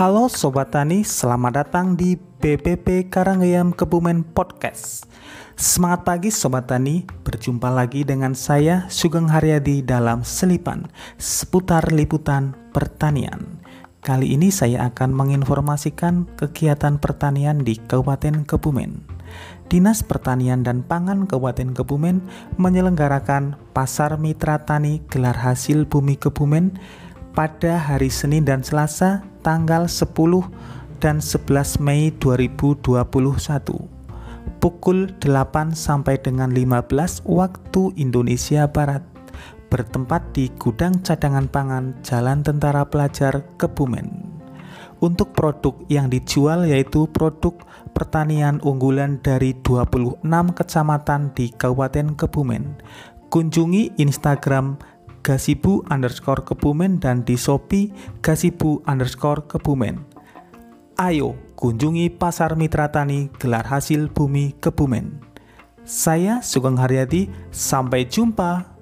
Halo Sobat Tani, selamat datang di BPP Karangayam Kebumen Podcast. Semangat pagi Sobat Tani, berjumpa lagi dengan saya Sugeng Haryadi dalam Selipan seputar liputan pertanian. Kali ini saya akan menginformasikan kegiatan pertanian di Kabupaten Kebumen. Dinas Pertanian dan Pangan Kabupaten Kebumen menyelenggarakan Pasar Mitra Tani Gelar Hasil Bumi Kebumen pada hari Senin dan Selasa tanggal 10 dan 11 Mei 2021 pukul 8 sampai dengan 15 waktu Indonesia Barat bertempat di Gudang Cadangan Pangan Jalan Tentara Pelajar Kebumen. Untuk produk yang dijual yaitu produk pertanian unggulan dari 26 kecamatan di Kabupaten Kebumen. Kunjungi Instagram gasibu underscore kebumen dan di Shopee gasibu underscore kebumen. Ayo kunjungi Pasar Mitra Tani Gelar Hasil Bumi Kebumen. Saya Sugeng Haryadi, sampai jumpa.